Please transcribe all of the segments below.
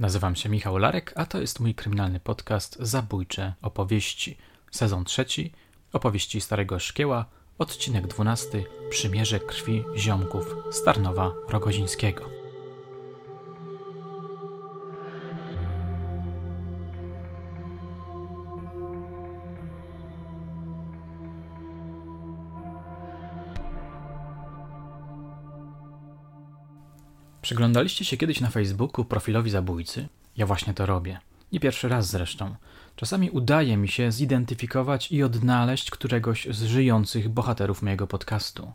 Nazywam się Michał Larek, a to jest mój kryminalny podcast Zabójcze opowieści. Sezon trzeci, opowieści Starego Szkieła, odcinek dwunasty, Przymierze krwi ziomków Starnowa Rogozińskiego. Przyglądaliście się kiedyś na Facebooku profilowi zabójcy? Ja właśnie to robię. Nie pierwszy raz zresztą. Czasami udaje mi się zidentyfikować i odnaleźć któregoś z żyjących bohaterów mojego podcastu.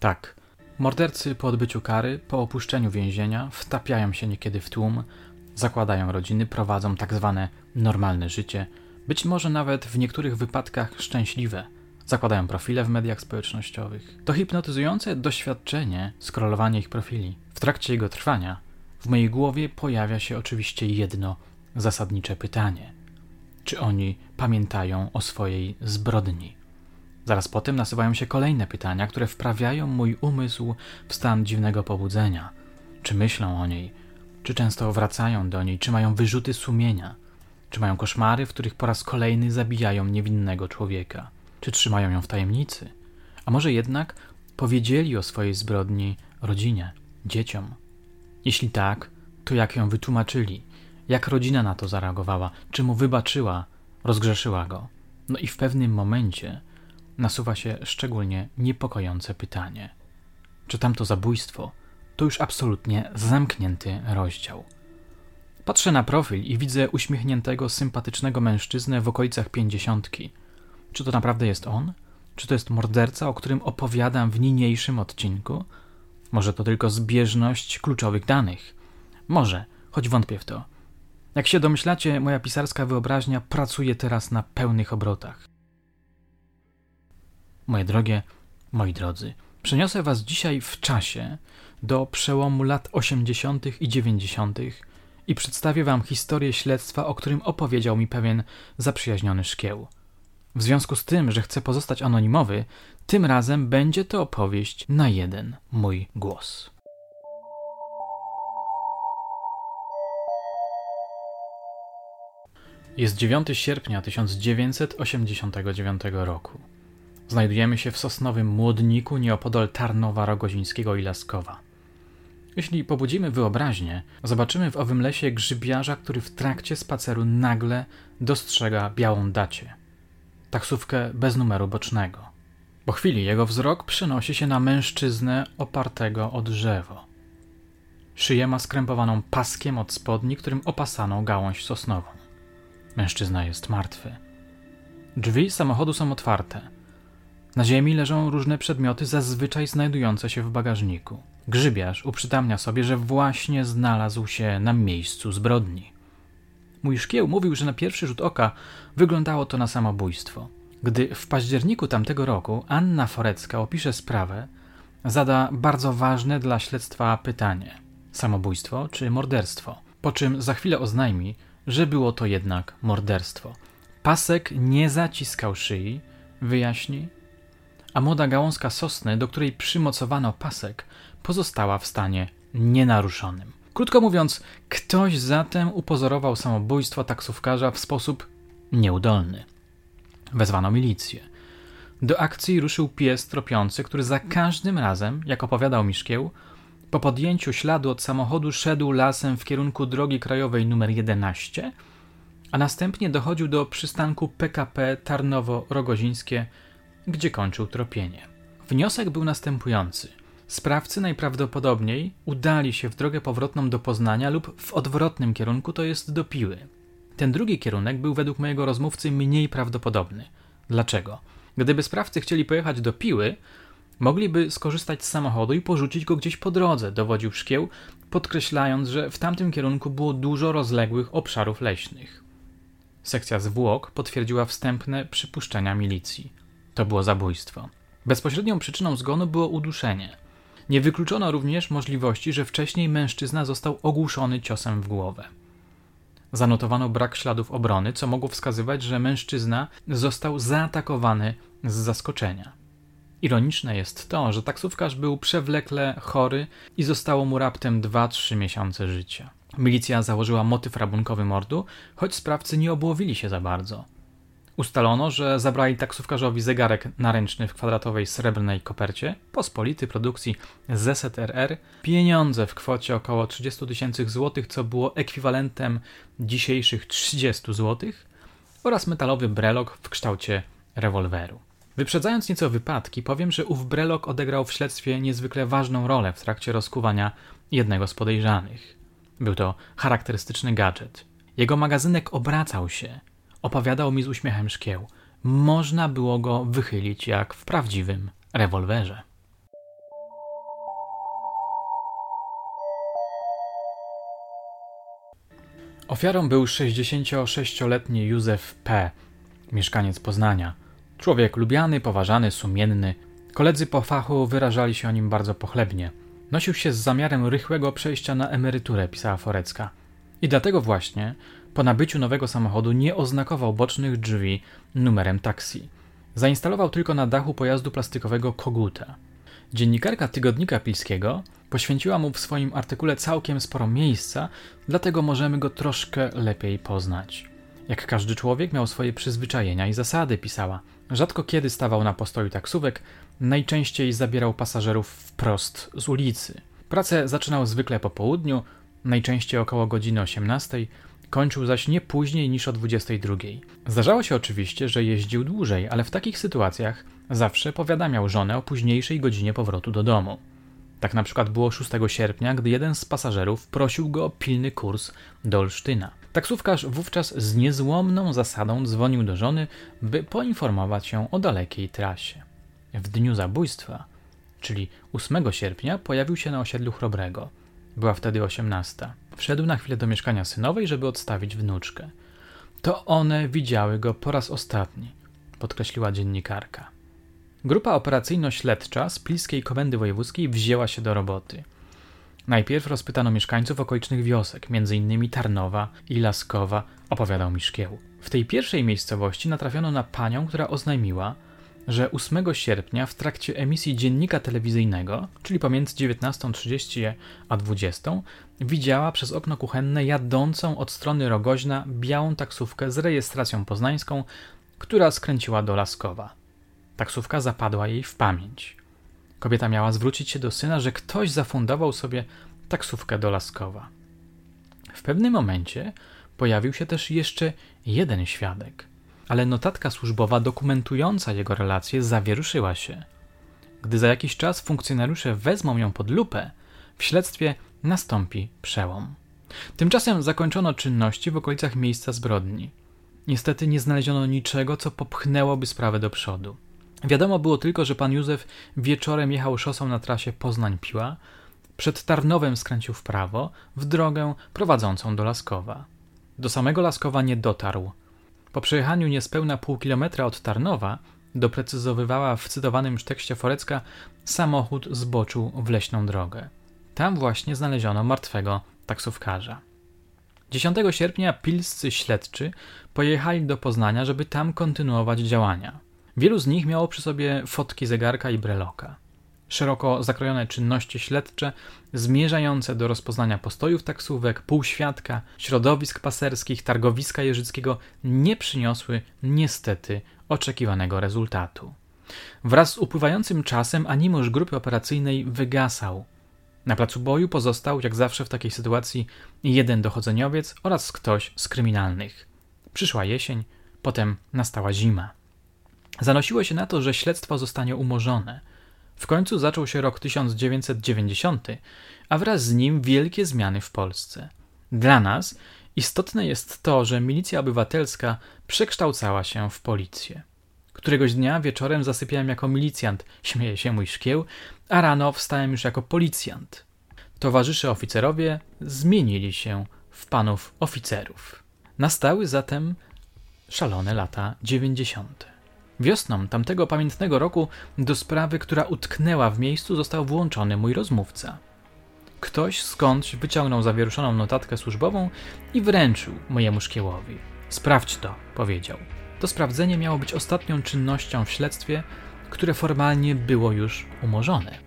Tak, mordercy po odbyciu kary, po opuszczeniu więzienia, wtapiają się niekiedy w tłum, zakładają rodziny, prowadzą tak zwane normalne życie, być może nawet w niektórych wypadkach szczęśliwe – zakładają profile w mediach społecznościowych. To hipnotyzujące doświadczenie skrolowania ich profili. W trakcie jego trwania w mojej głowie pojawia się oczywiście jedno zasadnicze pytanie: czy oni pamiętają o swojej zbrodni? Zaraz potem nasuwają się kolejne pytania, które wprawiają mój umysł w stan dziwnego pobudzenia. Czy myślą o niej? Czy często wracają do niej? Czy mają wyrzuty sumienia? Czy mają koszmary, w których po raz kolejny zabijają niewinnego człowieka? Czy trzymają ją w tajemnicy? A może jednak powiedzieli o swojej zbrodni rodzinie, dzieciom? Jeśli tak, to jak ją wytłumaczyli? Jak rodzina na to zareagowała? Czy mu wybaczyła, rozgrzeszyła go? No i w pewnym momencie nasuwa się szczególnie niepokojące pytanie: czy tamto zabójstwo to już absolutnie zamknięty rozdział? Patrzę na profil i widzę uśmiechniętego, sympatycznego mężczyznę w okolicach pięćdziesiątki czy to naprawdę jest on? Czy to jest morderca, o którym opowiadam w niniejszym odcinku? Może to tylko zbieżność kluczowych danych? Może, choć wątpię w to. Jak się domyślacie, moja pisarska wyobraźnia pracuje teraz na pełnych obrotach. Moje drogie, moi drodzy, przeniosę was dzisiaj w czasie do przełomu lat 80. i 90. i przedstawię wam historię śledztwa, o którym opowiedział mi pewien zaprzyjaźniony szkieł. W związku z tym, że chcę pozostać anonimowy, tym razem będzie to opowieść na jeden mój głos. Jest 9 sierpnia 1989 roku. Znajdujemy się w sosnowym młodniku nieopodal Tarnowa Rogozińskiego i Laskowa. Jeśli pobudzimy wyobraźnię, zobaczymy w owym lesie grzybiarza, który w trakcie spaceru nagle dostrzega białą dacie – taksówkę bez numeru bocznego. Po chwili jego wzrok przenosi się na mężczyznę opartego o drzewo. Szyję ma skrępowaną paskiem od spodni, którym opasano gałąź sosnową. Mężczyzna jest martwy. Drzwi samochodu są otwarte. Na ziemi leżą różne przedmioty, zazwyczaj znajdujące się w bagażniku. Grzybiarz uprzytamnia sobie, że właśnie znalazł się na miejscu zbrodni. Mój szkieł mówił, że na pierwszy rzut oka wyglądało to na samobójstwo. Gdy w październiku tamtego roku Anna Forecka opisze sprawę, zada bardzo ważne dla śledztwa pytanie: samobójstwo czy morderstwo? Po czym za chwilę oznajmi, że było to jednak morderstwo. Pasek nie zaciskał szyi, wyjaśni, a młoda gałązka sosny, do której przymocowano pasek, pozostała w stanie nienaruszonym. Krótko mówiąc, ktoś zatem upozorował samobójstwo taksówkarza w sposób nieudolny. Wezwano milicję. Do akcji ruszył pies tropiący, który za każdym razem, jak opowiadał Miszkieł, po podjęciu śladu od samochodu szedł lasem w kierunku drogi krajowej nr 11, a następnie dochodził do przystanku PKP Tarnowo-Rogozińskie, gdzie kończył tropienie. Wniosek był następujący – Sprawcy najprawdopodobniej udali się w drogę powrotną do Poznania lub w odwrotnym kierunku, to jest do Piły. Ten drugi kierunek był według mojego rozmówcy mniej prawdopodobny. Dlaczego? Gdyby sprawcy chcieli pojechać do Piły, mogliby skorzystać z samochodu i porzucić go gdzieś po drodze, dowodził Szkieł, podkreślając, że w tamtym kierunku było dużo rozległych obszarów leśnych. Sekcja zwłok potwierdziła wstępne przypuszczenia milicji. To było zabójstwo. Bezpośrednią przyczyną zgonu było uduszenie. Nie wykluczono również możliwości, że wcześniej mężczyzna został ogłuszony ciosem w głowę. Zanotowano brak śladów obrony, co mogło wskazywać, że mężczyzna został zaatakowany z zaskoczenia. Ironiczne jest to, że taksówkarz był przewlekle chory i zostało mu raptem 2-3 miesiące życia. Milicja założyła motyw rabunkowy mordu, choć sprawcy nie obłowili się za bardzo. Ustalono, że zabrali taksówkarzowi zegarek naręczny w kwadratowej srebrnej kopercie, pospolity produkcji ZSRR, pieniądze w kwocie około 30 tysięcy złotych, co było ekwiwalentem dzisiejszych 30 złotych, oraz metalowy brelok w kształcie rewolweru. Wyprzedzając nieco wypadki, powiem, że ów brelok odegrał w śledztwie niezwykle ważną rolę w trakcie rozkuwania jednego z podejrzanych. Był to charakterystyczny gadżet. Jego magazynek obracał się, opowiadał mi z uśmiechem szkieł. Można było go wychylić jak w prawdziwym rewolwerze. Ofiarą był 66-letni Józef P., mieszkaniec Poznania. Człowiek lubiany, poważany, sumienny. Koledzy po fachu wyrażali się o nim bardzo pochlebnie. Nosił się z zamiarem rychłego przejścia na emeryturę, pisała Forecka. I dlatego właśnie po nabyciu nowego samochodu nie oznakował bocznych drzwi numerem taksi. Zainstalował tylko na dachu pojazdu plastikowego koguta. Dziennikarka tygodnika pilskiego poświęciła mu w swoim artykule całkiem sporo miejsca, dlatego możemy go troszkę lepiej poznać. Jak każdy człowiek miał swoje przyzwyczajenia i zasady, pisała. Rzadko kiedy stawał na postoju taksówek, najczęściej zabierał pasażerów wprost z ulicy. Pracę zaczynał zwykle po południu, najczęściej około godziny 18, kończył zaś nie później niż o 22. Zdarzało się oczywiście, że jeździł dłużej, ale w takich sytuacjach zawsze powiadamiał żonę o późniejszej godzinie powrotu do domu. Tak na przykład było 6 sierpnia, gdy jeden z pasażerów prosił go o pilny kurs do Olsztyna. Taksówkarz wówczas z niezłomną zasadą dzwonił do żony, by poinformować ją o dalekiej trasie. W dniu zabójstwa, czyli 8 sierpnia, pojawił się na osiedlu Chrobrego. Była wtedy 18. Wszedł na chwilę do mieszkania synowej, żeby odstawić wnuczkę. To one widziały go po raz ostatni, podkreśliła dziennikarka. Grupa operacyjno-śledcza z Pilskiej Komendy Wojewódzkiej wzięła się do roboty. Najpierw rozpytano mieszkańców okolicznych wiosek, m.in. Tarnowa i Laskowa, opowiadał mi Szkieł. W tej pierwszej miejscowości natrafiono na panią, która oznajmiła, że 8 sierpnia w trakcie emisji dziennika telewizyjnego, czyli pomiędzy 19.30 a 20, widziała przez okno kuchenne jadącą od strony Rogoźna białą taksówkę z rejestracją poznańską, która skręciła do Laskowa. Taksówka zapadła jej w pamięć. Kobieta miała zwrócić się do syna, że ktoś zafundował sobie taksówkę do Laskowa. W pewnym momencie pojawił się też jeszcze jeden świadek, ale notatka służbowa dokumentująca jego relacje zawieruszyła się. Gdy za jakiś czas funkcjonariusze wezmą ją pod lupę, w śledztwie nastąpi przełom. Tymczasem zakończono czynności w okolicach miejsca zbrodni. Niestety nie znaleziono niczego, co popchnęłoby sprawę do przodu. Wiadomo było tylko, że pan Józef wieczorem jechał szosą na trasie Poznań-Piła, przed Tarnowem skręcił w prawo, w drogę prowadzącą do Laskowa. Do samego Laskowa nie dotarł. Po przejechaniu niespełna pół kilometra od Tarnowa, doprecyzowywała w cytowanym już tekście Forecka, samochód zboczył w leśną drogę. Tam właśnie znaleziono martwego taksówkarza. 10 sierpnia pilscy śledczy pojechali do Poznania, żeby tam kontynuować działania. Wielu z nich miało przy sobie fotki zegarka i breloka. Szeroko zakrojone czynności śledcze zmierzające do rozpoznania postojów taksówek, półświadka, środowisk paserskich, targowiska jeżyckiego nie przyniosły niestety oczekiwanego rezultatu. Wraz z upływającym czasem animosz grupy operacyjnej wygasał. Na placu boju pozostał, jak zawsze w takiej sytuacji, jeden dochodzeniowiec oraz ktoś z kryminalnych. Przyszła jesień, potem nastała zima. Zanosiło się na to, że śledztwo zostanie umorzone. W końcu zaczął się rok 1990, a wraz z nim wielkie zmiany w Polsce. Dla nas istotne jest to, że milicja obywatelska przekształcała się w policję. Któregoś dnia wieczorem zasypiałem jako milicjant, śmieje się mój szkieł, a rano wstałem już jako policjant. Towarzysze oficerowie zmienili się w panów oficerów. Nastały zatem szalone lata dziewięćdziesiąte. Wiosną tamtego pamiętnego roku do sprawy, która utknęła w miejscu, został włączony mój rozmówca. Ktoś skądś wyciągnął zawieruszoną notatkę służbową i wręczył mojemu szkiełowi. Sprawdź to, powiedział. To sprawdzenie miało być ostatnią czynnością w śledztwie, które formalnie było już umorzone.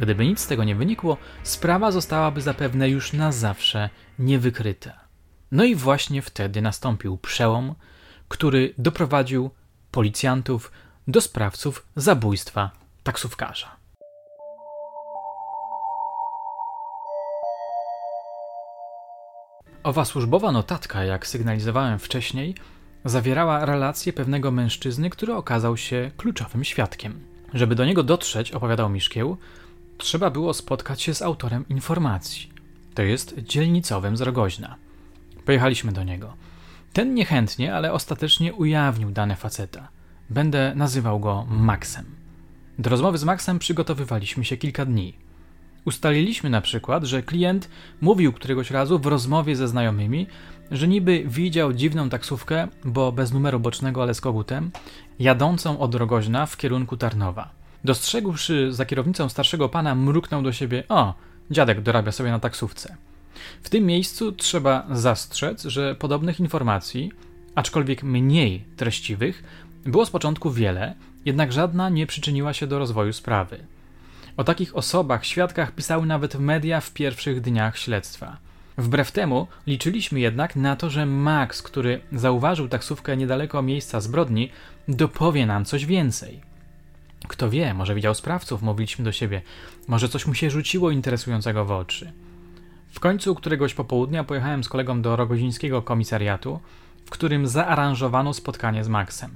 Gdyby nic z tego nie wynikło, sprawa zostałaby zapewne już na zawsze niewykryta. No i właśnie wtedy nastąpił przełom, który doprowadził policjantów do sprawców zabójstwa taksówkarza. Owa służbowa notatka, jak sygnalizowałem wcześniej, zawierała relację pewnego mężczyzny, który okazał się kluczowym świadkiem. Żeby do niego dotrzeć, opowiadał Miszkieł, trzeba było spotkać się z autorem informacji. To jest dzielnicowym z Rogoźna. Pojechaliśmy do niego. Ten niechętnie, ale ostatecznie ujawnił dane faceta. Będę nazywał go Maxem. Do rozmowy z Maxem przygotowywaliśmy się kilka dni. Ustaliliśmy na przykład, że klient mówił któregoś razu w rozmowie ze znajomymi, że niby widział dziwną taksówkę, bo bez numeru bocznego, ale z kogutem, jadącą od Rogoźna w kierunku Tarnowa. Dostrzegłszy za kierownicą starszego pana, mruknął do siebie: O, dziadek dorabia sobie na taksówce. W tym miejscu trzeba zastrzec, że podobnych informacji, aczkolwiek mniej treściwych, było z początku wiele, jednak żadna nie przyczyniła się do rozwoju sprawy. O takich osobach, świadkach pisały nawet media w pierwszych dniach śledztwa. Wbrew temu liczyliśmy jednak na to, że Max, który zauważył taksówkę niedaleko miejsca zbrodni, dopowie nam coś więcej. Kto wie, może widział sprawców, mówiliśmy do siebie, może coś mu się rzuciło interesującego w oczy. W końcu któregoś popołudnia pojechałem z kolegą do rogozińskiego komisariatu, w którym zaaranżowano spotkanie z Maxem.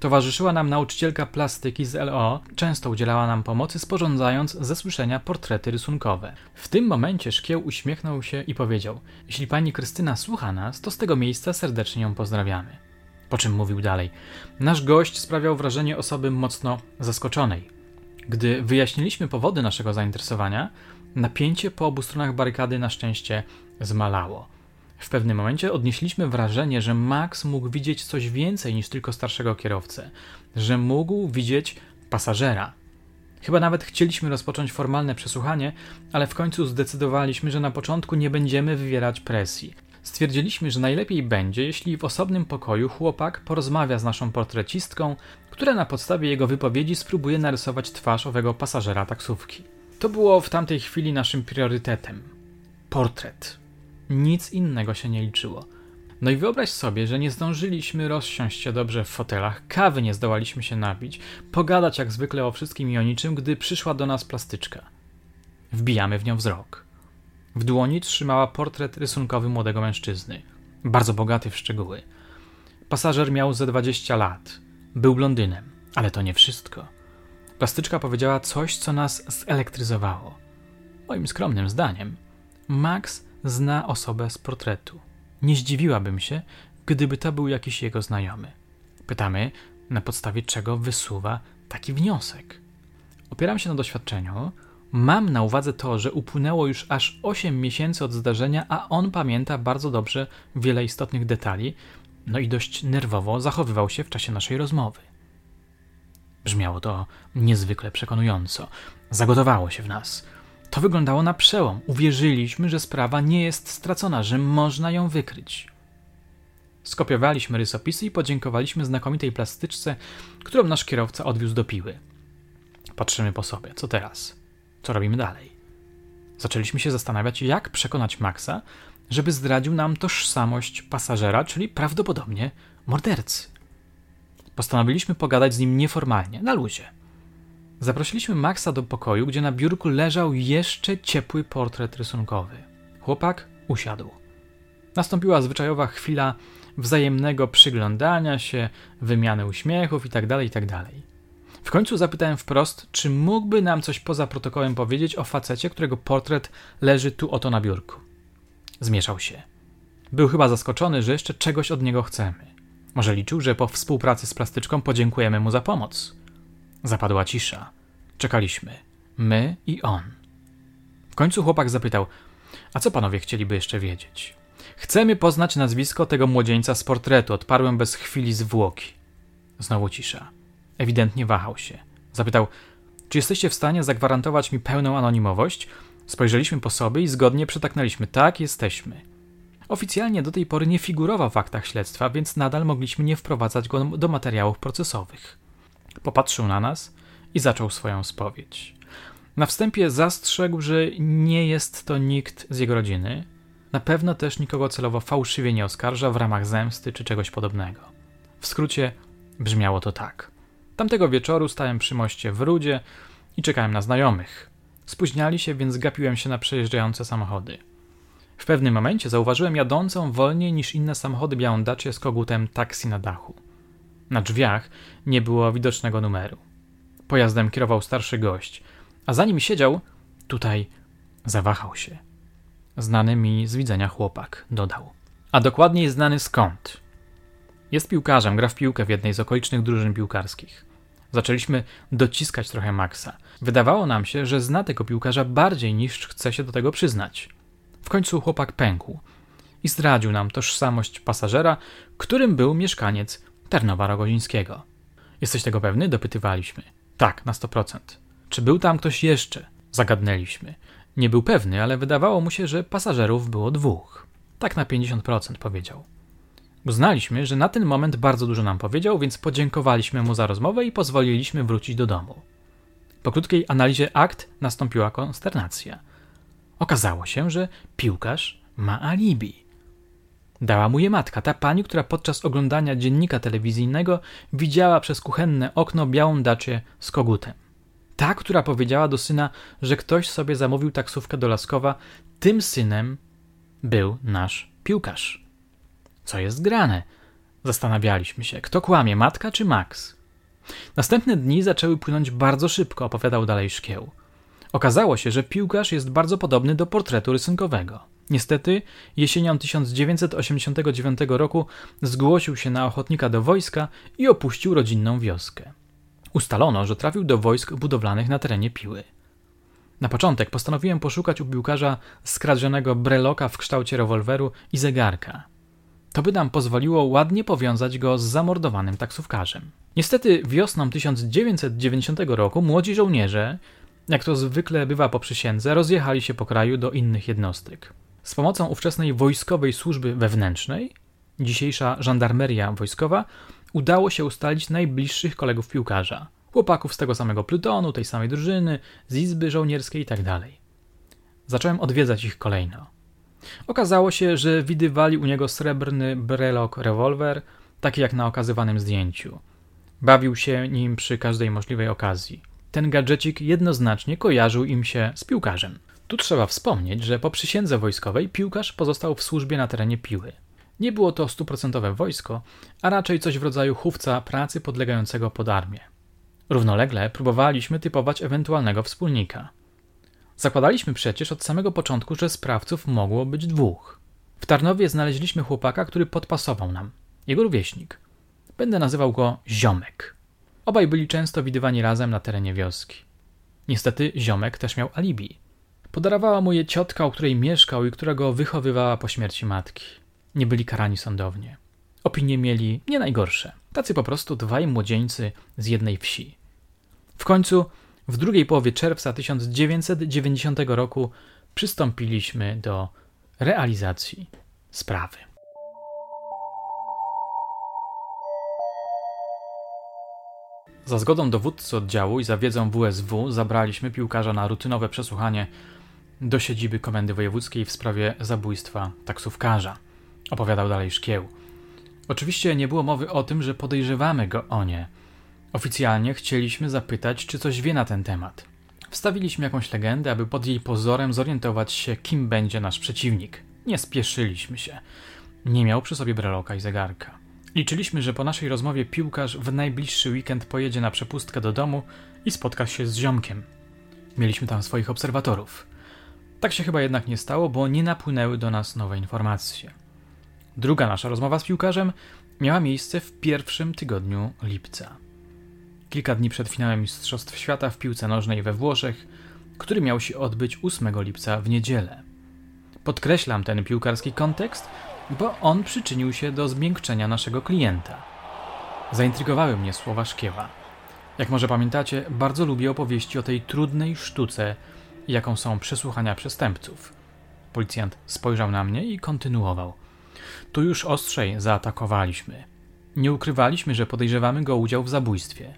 Towarzyszyła nam nauczycielka plastyki z LO, często udzielała nam pomocy, sporządzając ze słyszenia portrety rysunkowe. W tym momencie Szkieł uśmiechnął się i powiedział: Jeśli pani Krystyna słucha nas, to z tego miejsca serdecznie ją pozdrawiamy. Po czym mówił dalej: Nasz gość sprawiał wrażenie osoby mocno zaskoczonej. Gdy wyjaśniliśmy powody naszego zainteresowania, napięcie po obu stronach barykady na szczęście zmalało. W pewnym momencie odnieśliśmy wrażenie, że Max mógł widzieć coś więcej niż tylko starszego kierowcę, że mógł widzieć pasażera. Chyba nawet chcieliśmy rozpocząć formalne przesłuchanie, ale w końcu zdecydowaliśmy, że na początku nie będziemy wywierać presji. Stwierdziliśmy, że najlepiej będzie, jeśli w osobnym pokoju chłopak porozmawia z naszą portrecistką, która na podstawie jego wypowiedzi spróbuje narysować twarz owego pasażera taksówki. To było w tamtej chwili naszym priorytetem. Portret. Nic innego się nie liczyło. No i wyobraź sobie, że nie zdążyliśmy rozsiąść się dobrze w fotelach, kawy nie zdołaliśmy się napić, pogadać jak zwykle o wszystkim i o niczym, gdy przyszła do nas plastyczka. Wbijamy w nią wzrok. W dłoni trzymała portret rysunkowy młodego mężczyzny, bardzo bogaty w szczegóły. Pasażer miał ze 20 lat. Był blondynem, ale to nie wszystko. Plastyczka powiedziała coś, co nas zelektryzowało. Moim skromnym zdaniem, Max zna osobę z portretu. Nie zdziwiłabym się, gdyby to był jakiś jego znajomy. Pytamy, na podstawie czego wysuwa taki wniosek. Opieram się na doświadczeniu. Mam na uwadze to, że upłynęło już aż 8 miesięcy od zdarzenia, a on pamięta bardzo dobrze wiele istotnych detali, no i dość nerwowo zachowywał się w czasie naszej rozmowy. Brzmiało to niezwykle przekonująco. Zagotowało się w nas. To wyglądało na przełom. Uwierzyliśmy, że sprawa nie jest stracona, że można ją wykryć. Skopiowaliśmy rysopisy i podziękowaliśmy znakomitej plastyczce, którą nasz kierowca odwiózł do piły. Patrzymy po sobie. Co teraz? Co robimy dalej? Zaczęliśmy się zastanawiać, jak przekonać Maxa, żeby zdradził nam tożsamość pasażera, czyli prawdopodobnie mordercy. Postanowiliśmy pogadać z nim nieformalnie, na luzie. Zaprosiliśmy Maxa do pokoju, gdzie na biurku leżał jeszcze ciepły portret rysunkowy. Chłopak usiadł. Nastąpiła zwyczajowa chwila wzajemnego przyglądania się, wymiany uśmiechów itd., tak itd. Tak w końcu zapytałem wprost, czy mógłby nam coś poza protokołem powiedzieć o facecie, którego portret leży tu oto na biurku. Zmieszał się. Był chyba zaskoczony, że jeszcze czegoś od niego chcemy. Może liczył, że po współpracy z plastyczką podziękujemy mu za pomoc. Zapadła cisza. Czekaliśmy. My i on. W końcu chłopak zapytał: A co panowie chcieliby jeszcze wiedzieć? Chcemy poznać nazwisko tego młodzieńca z portretu, odparłem bez chwili zwłoki. Znowu cisza. Ewidentnie wahał się. Zapytał: Czy jesteście w stanie zagwarantować mi pełną anonimowość? Spojrzeliśmy po sobie i zgodnie przytaknęliśmy: Tak, jesteśmy. Oficjalnie do tej pory nie figurował w aktach śledztwa, więc nadal mogliśmy nie wprowadzać go do materiałów procesowych. Popatrzył na nas i zaczął swoją spowiedź. Na wstępie zastrzegł, że nie jest to nikt z jego rodziny. Na pewno też nikogo celowo fałszywie nie oskarża w ramach zemsty czy czegoś podobnego. W skrócie brzmiało to tak. Tamtego wieczoru stałem przy moście w Rudzie i czekałem na znajomych. Spóźniali się, więc gapiłem się na przejeżdżające samochody. W pewnym momencie zauważyłem jadącą wolniej niż inne samochody białą dacie z kogutem taksi na dachu. Na drzwiach nie było widocznego numeru. Pojazdem kierował starszy gość, a zanim siedział, tutaj zawahał się. Znany mi z widzenia chłopak, dodał. A dokładniej znany skąd? Jest piłkarzem, gra w piłkę w jednej z okolicznych drużyn piłkarskich. Zaczęliśmy dociskać trochę Maxa. Wydawało nam się, że zna tego piłkarza bardziej niż chce się do tego przyznać. Końcu chłopak pękł i zdradził nam tożsamość pasażera, którym był mieszkaniec Tarnowa Rogozińskiego. Jesteś tego pewny? dopytywaliśmy. Tak, na 100%. Czy był tam ktoś jeszcze? Zagadnęliśmy. Nie był pewny, ale wydawało mu się, że pasażerów było dwóch. Tak na 50% powiedział. Uznaliśmy, że na ten moment bardzo dużo nam powiedział, więc podziękowaliśmy mu za rozmowę i pozwoliliśmy wrócić do domu. Po krótkiej analizie akt nastąpiła konsternacja. Okazało się, że piłkarz ma alibi. Dała mu je matka, ta pani, która podczas oglądania dziennika telewizyjnego widziała przez kuchenne okno białą dacie z kogutem. Ta, która powiedziała do syna, że ktoś sobie zamówił taksówkę do Laskowa, tym synem był nasz piłkarz. Co jest grane? Zastanawialiśmy się, kto kłamie, matka czy Max? Następne dni zaczęły płynąć bardzo szybko, opowiadał dalej Szkieł. Okazało się, że piłkarz jest bardzo podobny do portretu rysunkowego. Niestety, jesienią 1989 roku zgłosił się na ochotnika do wojska i opuścił rodzinną wioskę. Ustalono, że trafił do wojsk budowlanych na terenie Piły. Na początek postanowiłem poszukać u piłkarza skradzionego breloka w kształcie rewolweru i zegarka. To by nam pozwoliło ładnie powiązać go z zamordowanym taksówkarzem. Niestety wiosną 1990 roku młodzi żołnierze, jak to zwykle bywa po przysiędze, rozjechali się po kraju do innych jednostek. Z pomocą ówczesnej wojskowej służby wewnętrznej, dzisiejsza żandarmeria wojskowa, udało się ustalić najbliższych kolegów piłkarza. Chłopaków z tego samego plutonu, tej samej drużyny, z izby żołnierskiej itd. Tak Zacząłem odwiedzać ich kolejno. Okazało się, że widywali u niego srebrny brelok rewolwer, taki jak na okazywanym zdjęciu. Bawił się nim przy każdej możliwej okazji. Ten gadżecik jednoznacznie kojarzył im się z piłkarzem. Tu trzeba wspomnieć, że po przysiędze wojskowej piłkarz pozostał w służbie na terenie Piły. Nie było to stuprocentowe wojsko, a raczej coś w rodzaju chówca pracy podlegającego pod armię. Równolegle próbowaliśmy typować ewentualnego wspólnika. Zakładaliśmy przecież od samego początku, że sprawców mogło być dwóch. W Tarnowie znaleźliśmy chłopaka, który podpasował nam. Jego rówieśnik. Będę nazywał go Ziomek. Obaj byli często widywani razem na terenie wioski. Niestety Ziomek też miał alibi. Podarowała mu je ciotka, u której mieszkał i która go wychowywała po śmierci matki. Nie byli karani sądownie. Opinie mieli nie najgorsze. Tacy po prostu dwaj młodzieńcy z jednej wsi. W końcu, w drugiej połowie czerwca 1990 roku, przystąpiliśmy do realizacji sprawy. Za zgodą dowódcy oddziału i za wiedzą WSW zabraliśmy piłkarza na rutynowe przesłuchanie do siedziby Komendy Wojewódzkiej w sprawie zabójstwa taksówkarza. Opowiadał dalej Szkieł. Oczywiście nie było mowy o tym, że podejrzewamy go o nie. Oficjalnie chcieliśmy zapytać, czy coś wie na ten temat. Wstawiliśmy jakąś legendę, aby pod jej pozorem zorientować się, kim będzie nasz przeciwnik. Nie spieszyliśmy się. Nie miał przy sobie breloka i zegarka. Liczyliśmy, że po naszej rozmowie piłkarz w najbliższy weekend pojedzie na przepustkę do domu i spotka się z ziomkiem. Mieliśmy tam swoich obserwatorów. Tak się chyba jednak nie stało, bo nie napłynęły do nas nowe informacje. Druga nasza rozmowa z piłkarzem miała miejsce w pierwszym tygodniu lipca. Kilka dni przed finałem Mistrzostw Świata w piłce nożnej we Włoszech, który miał się odbyć 8 lipca w niedzielę. Podkreślam ten piłkarski kontekst, bo on przyczynił się do zmiękczenia naszego klienta. Zaintrygowały mnie słowa Szkiewa. Jak może pamiętacie, bardzo lubię opowieści o tej trudnej sztuce, jaką są przesłuchania przestępców. Policjant spojrzał na mnie i kontynuował. Tu już ostrzej zaatakowaliśmy. Nie ukrywaliśmy, że podejrzewamy go udział w zabójstwie.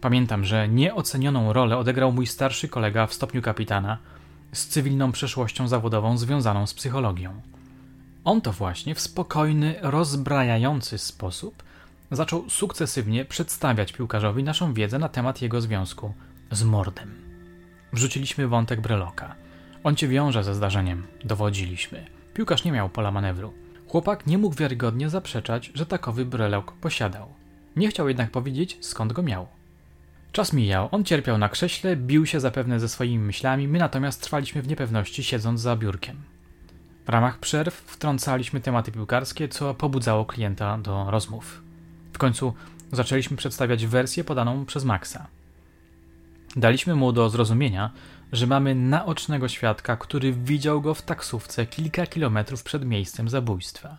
Pamiętam, że nieocenioną rolę odegrał mój starszy kolega w stopniu kapitana z cywilną przeszłością zawodową związaną z psychologią. On to właśnie w spokojny, rozbrajający sposób zaczął sukcesywnie przedstawiać piłkarzowi naszą wiedzę na temat jego związku z mordem. Wrzuciliśmy wątek breloka. On cię wiąże ze zdarzeniem, dowodziliśmy. Piłkarz nie miał pola manewru. Chłopak nie mógł wiarygodnie zaprzeczać, że takowy brelok posiadał. Nie chciał jednak powiedzieć, skąd go miał. Czas mijał, on cierpiał na krześle, bił się zapewne ze swoimi myślami, my natomiast trwaliśmy w niepewności, siedząc za biurkiem. W ramach przerw wtrącaliśmy tematy piłkarskie, co pobudzało klienta do rozmów. W końcu zaczęliśmy przedstawiać wersję podaną przez Maxa. Daliśmy mu do zrozumienia, że mamy naocznego świadka, który widział go w taksówce kilka kilometrów przed miejscem zabójstwa.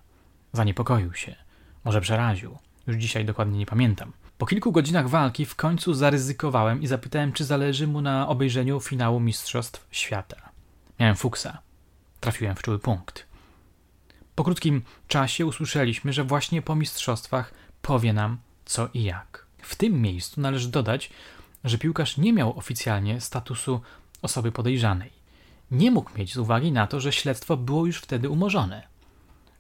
Zaniepokoił się, może przeraził, już dzisiaj dokładnie nie pamiętam. Po kilku godzinach walki w końcu zaryzykowałem i zapytałem, czy zależy mu na obejrzeniu finału Mistrzostw Świata. Miałem fuksa. Trafiłem w czuły punkt. Po krótkim czasie usłyszeliśmy, że właśnie po mistrzostwach powie nam co i jak. W tym miejscu należy dodać, że piłkarz nie miał oficjalnie statusu osoby podejrzanej. Nie mógł mieć z uwagi na to, że śledztwo było już wtedy umorzone.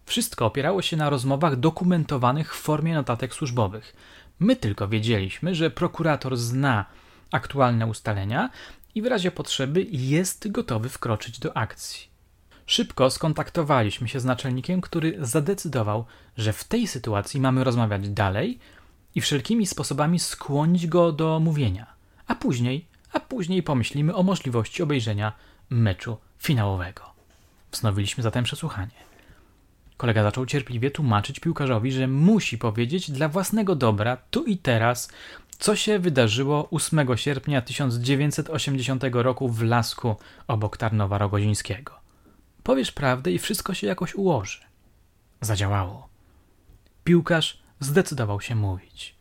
Wszystko opierało się na rozmowach dokumentowanych w formie notatek służbowych. My tylko wiedzieliśmy, że prokurator zna aktualne ustalenia i w razie potrzeby jest gotowy wkroczyć do akcji. Szybko skontaktowaliśmy się z naczelnikiem, który zadecydował, że w tej sytuacji mamy rozmawiać dalej i wszelkimi sposobami skłonić go do mówienia, a później, a później pomyślimy o możliwości obejrzenia meczu finałowego. Wznowiliśmy zatem przesłuchanie. Kolega zaczął cierpliwie tłumaczyć piłkarzowi, że musi powiedzieć dla własnego dobra, tu i teraz, co się wydarzyło 8 sierpnia 1980 roku w Lasku obok Tarnowa Rogozińskiego. Powiesz prawdę i wszystko się jakoś ułoży. Zadziałało. Piłkarz zdecydował się mówić.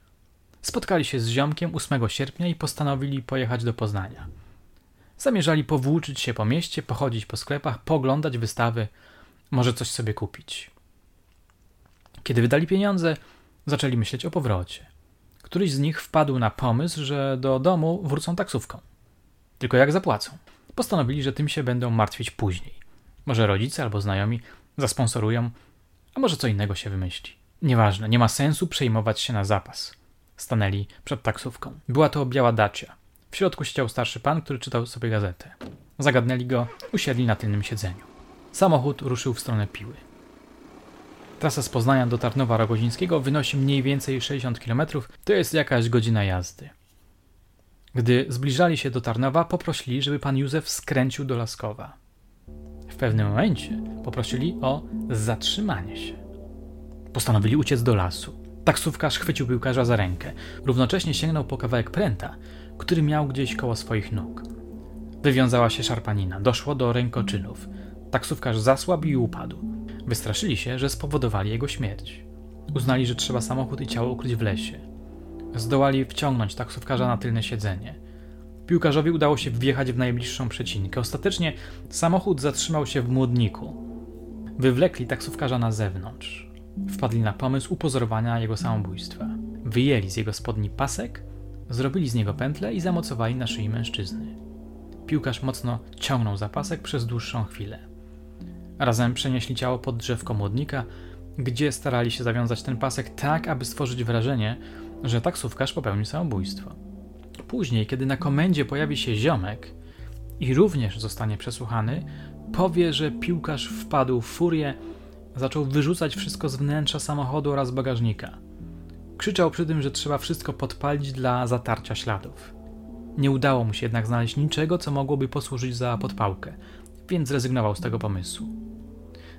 Spotkali się z ziomkiem 8 sierpnia i postanowili pojechać do Poznania. Zamierzali powłóczyć się po mieście, pochodzić po sklepach, poglądać wystawy, może coś sobie kupić. Kiedy wydali pieniądze, zaczęli myśleć o powrocie. Któryś z nich wpadł na pomysł, że do domu wrócą taksówką. Tylko jak zapłacą? Postanowili, że tym się będą martwić później. Może rodzice albo znajomi zasponsorują, a może co innego się wymyśli. Nieważne, nie ma sensu przejmować się na zapas. Stanęli przed taksówką. Była to biała dacia. W środku siedział starszy pan, który czytał sobie gazetę. Zagadnęli go, usiedli na tylnym siedzeniu. Samochód ruszył w stronę Piły. Trasa z Poznania do Tarnowa Rogozińskiego wynosi mniej więcej 60 km, to jest jakaś godzina jazdy. Gdy zbliżali się do Tarnowa, poprosili, żeby pan Józef skręcił do Laskowa. W pewnym momencie poprosili o zatrzymanie się. Postanowili uciec do lasu. Taksówkarz chwycił piłkarza za rękę. Równocześnie sięgnął po kawałek pręta, który miał gdzieś koło swoich nóg. Wywiązała się szarpanina. Doszło do rękoczynów. Taksówkarz zasłabł i upadł. Wystraszyli się, że spowodowali jego śmierć. Uznali, że trzeba samochód i ciało ukryć w lesie. Zdołali wciągnąć taksówkarza na tylne siedzenie. Piłkarzowi udało się wjechać w najbliższą przecinkę. Ostatecznie samochód zatrzymał się w młodniku. Wywlekli taksówkarza na zewnątrz. Wpadli na pomysł upozorowania jego samobójstwa. Wyjęli z jego spodni pasek, zrobili z niego pętlę i zamocowali na szyi mężczyzny. Piłkarz mocno ciągnął za pasek przez dłuższą chwilę. Razem przenieśli ciało pod drzewko młodnika, gdzie starali się zawiązać ten pasek tak, aby stworzyć wrażenie, że taksówkarz popełnił samobójstwo. Później, kiedy na komendzie pojawi się ziomek i również zostanie przesłuchany, powie, że piłkarz wpadł w furię, zaczął wyrzucać wszystko z wnętrza samochodu oraz bagażnika. Krzyczał przy tym, że trzeba wszystko podpalić dla zatarcia śladów. Nie udało mu się jednak znaleźć niczego, co mogłoby posłużyć za podpałkę, więc zrezygnował z tego pomysłu.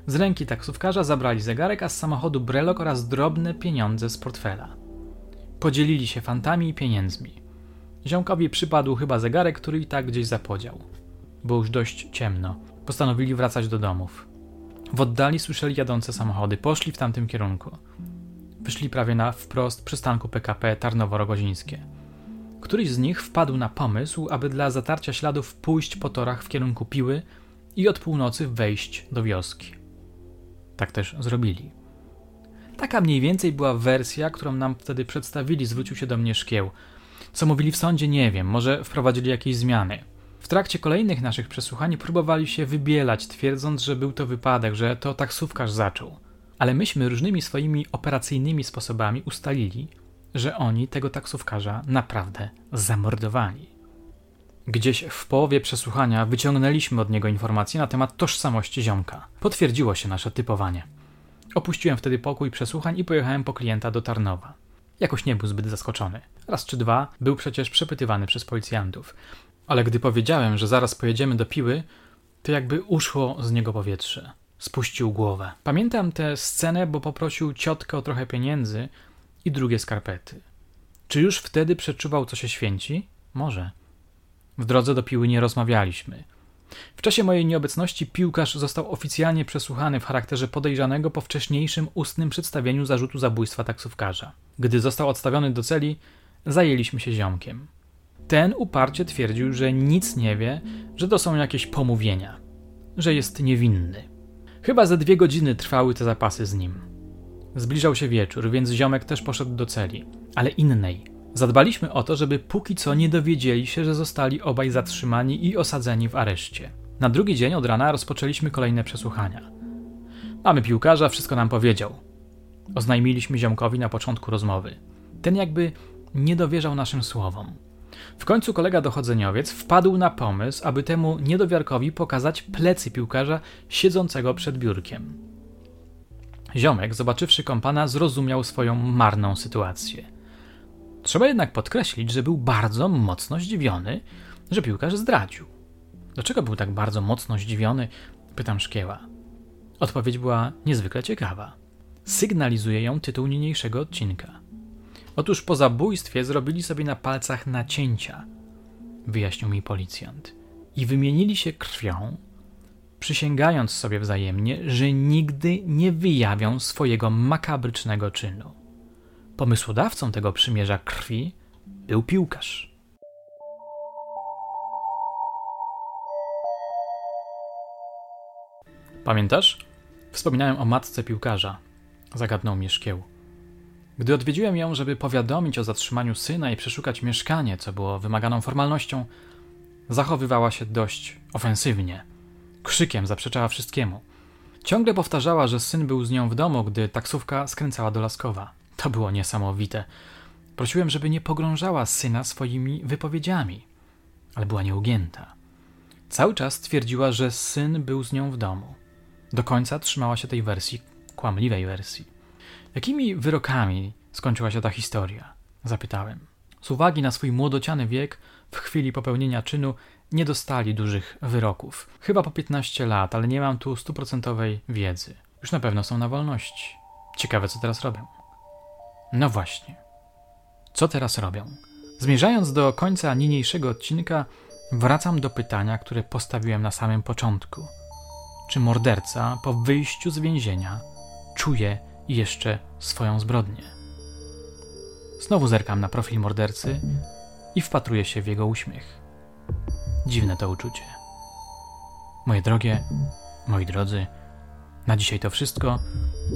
Z ręki taksówkarza zabrali zegarek, a z samochodu brelok oraz drobne pieniądze z portfela. Podzielili się fantami i pieniędzmi. Ziomkowi przypadł chyba zegarek, który i tak gdzieś zapodział. Było już dość ciemno. Postanowili wracać do domów. W oddali słyszeli jadące samochody. Poszli w tamtym kierunku. Wyszli prawie na wprost przystanku PKP Tarnowo-Rogozińskie. Któryś z nich wpadł na pomysł, aby dla zatarcia śladów pójść po torach w kierunku Piły i od północy wejść do wioski. Tak też zrobili. Taka mniej więcej była wersja, którą nam wtedy przedstawili, zwrócił się do mnie szkieł. Co mówili w sądzie, nie wiem, może wprowadzili jakieś zmiany. W trakcie kolejnych naszych przesłuchań próbowali się wybielać, twierdząc, że był to wypadek, że to taksówkarz zaczął. Ale myśmy różnymi swoimi operacyjnymi sposobami ustalili, że oni tego taksówkarza naprawdę zamordowali. Gdzieś w połowie przesłuchania wyciągnęliśmy od niego informacje na temat tożsamości ziomka. Potwierdziło się nasze typowanie. Opuściłem wtedy pokój przesłuchań i pojechałem po klienta do Tarnowa. Jakoś nie był zbyt zaskoczony. Raz czy dwa był przecież przepytywany przez policjantów. Ale gdy powiedziałem, że zaraz pojedziemy do Piły, to jakby uszło z niego powietrze. Spuścił głowę. Pamiętam tę scenę, bo poprosił ciotkę o trochę pieniędzy i drugie skarpety. Czy już wtedy przeczuwał, co się święci? Może. W drodze do Piły nie rozmawialiśmy. W czasie mojej nieobecności piłkarz został oficjalnie przesłuchany w charakterze podejrzanego po wcześniejszym ustnym przedstawieniu zarzutu zabójstwa taksówkarza. Gdy został odstawiony do celi, zajęliśmy się ziomkiem. Ten uparcie twierdził, że nic nie wie, że to są jakieś pomówienia, że jest niewinny. Chyba ze dwie godziny trwały te zapasy z nim. Zbliżał się wieczór, więc ziomek też poszedł do celi, ale innej. Zadbaliśmy o to, żeby póki co nie dowiedzieli się, że zostali obaj zatrzymani i osadzeni w areszcie. Na drugi dzień od rana rozpoczęliśmy kolejne przesłuchania. Mamy piłkarza, wszystko nam powiedział. Oznajmiliśmy ziomkowi na początku rozmowy. Ten jakby nie dowierzał naszym słowom. W końcu kolega dochodzeniowiec wpadł na pomysł, aby temu niedowiarkowi pokazać plecy piłkarza siedzącego przed biurkiem. Ziomek, zobaczywszy kompana, zrozumiał swoją marną sytuację. Trzeba jednak podkreślić, że był bardzo mocno zdziwiony, że piłkarz zdradził. Dlaczego był tak bardzo mocno zdziwiony? Pytam Szkieła. Odpowiedź była niezwykle ciekawa. Sygnalizuje ją tytuł niniejszego odcinka. Otóż po zabójstwie zrobili sobie na palcach nacięcia, wyjaśnił mi policjant, i wymienili się krwią, przysięgając sobie wzajemnie, że nigdy nie wyjawią swojego makabrycznego czynu. Pomysłodawcą tego przymierza krwi był piłkarz. Pamiętasz? Wspominałem o matce piłkarza. Zagadnął mnie szkieł. Gdy odwiedziłem ją, żeby powiadomić o zatrzymaniu syna i przeszukać mieszkanie, co było wymaganą formalnością, zachowywała się dość ofensywnie. Krzykiem zaprzeczała wszystkiemu. Ciągle powtarzała, że syn był z nią w domu, gdy taksówka skręcała do Laskowa. To było niesamowite. Prosiłem, żeby nie pogrążała syna swoimi wypowiedziami, ale była nieugięta. Cały czas twierdziła, że syn był z nią w domu. Do końca trzymała się tej wersji, kłamliwej wersji. Jakimi wyrokami skończyła się ta historia? Zapytałem. Z uwagi na swój młodociany wiek, w chwili popełnienia czynu nie dostali dużych wyroków. Chyba po 15 lat, ale nie mam tu stuprocentowej wiedzy. Już na pewno są na wolności. Ciekawe, co teraz robią. No właśnie. Co teraz robią? Zmierzając do końca niniejszego odcinka, wracam do pytania, które postawiłem na samym początku. Czy morderca po wyjściu z więzienia czuje jeszcze swoją zbrodnię? Znowu zerkam na profil mordercy i wpatruję się w jego uśmiech. Dziwne to uczucie. Moje drogie, moi drodzy, na dzisiaj to wszystko.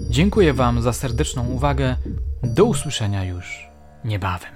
Dziękuję Wam za serdeczną uwagę. Do usłyszenia już niebawem.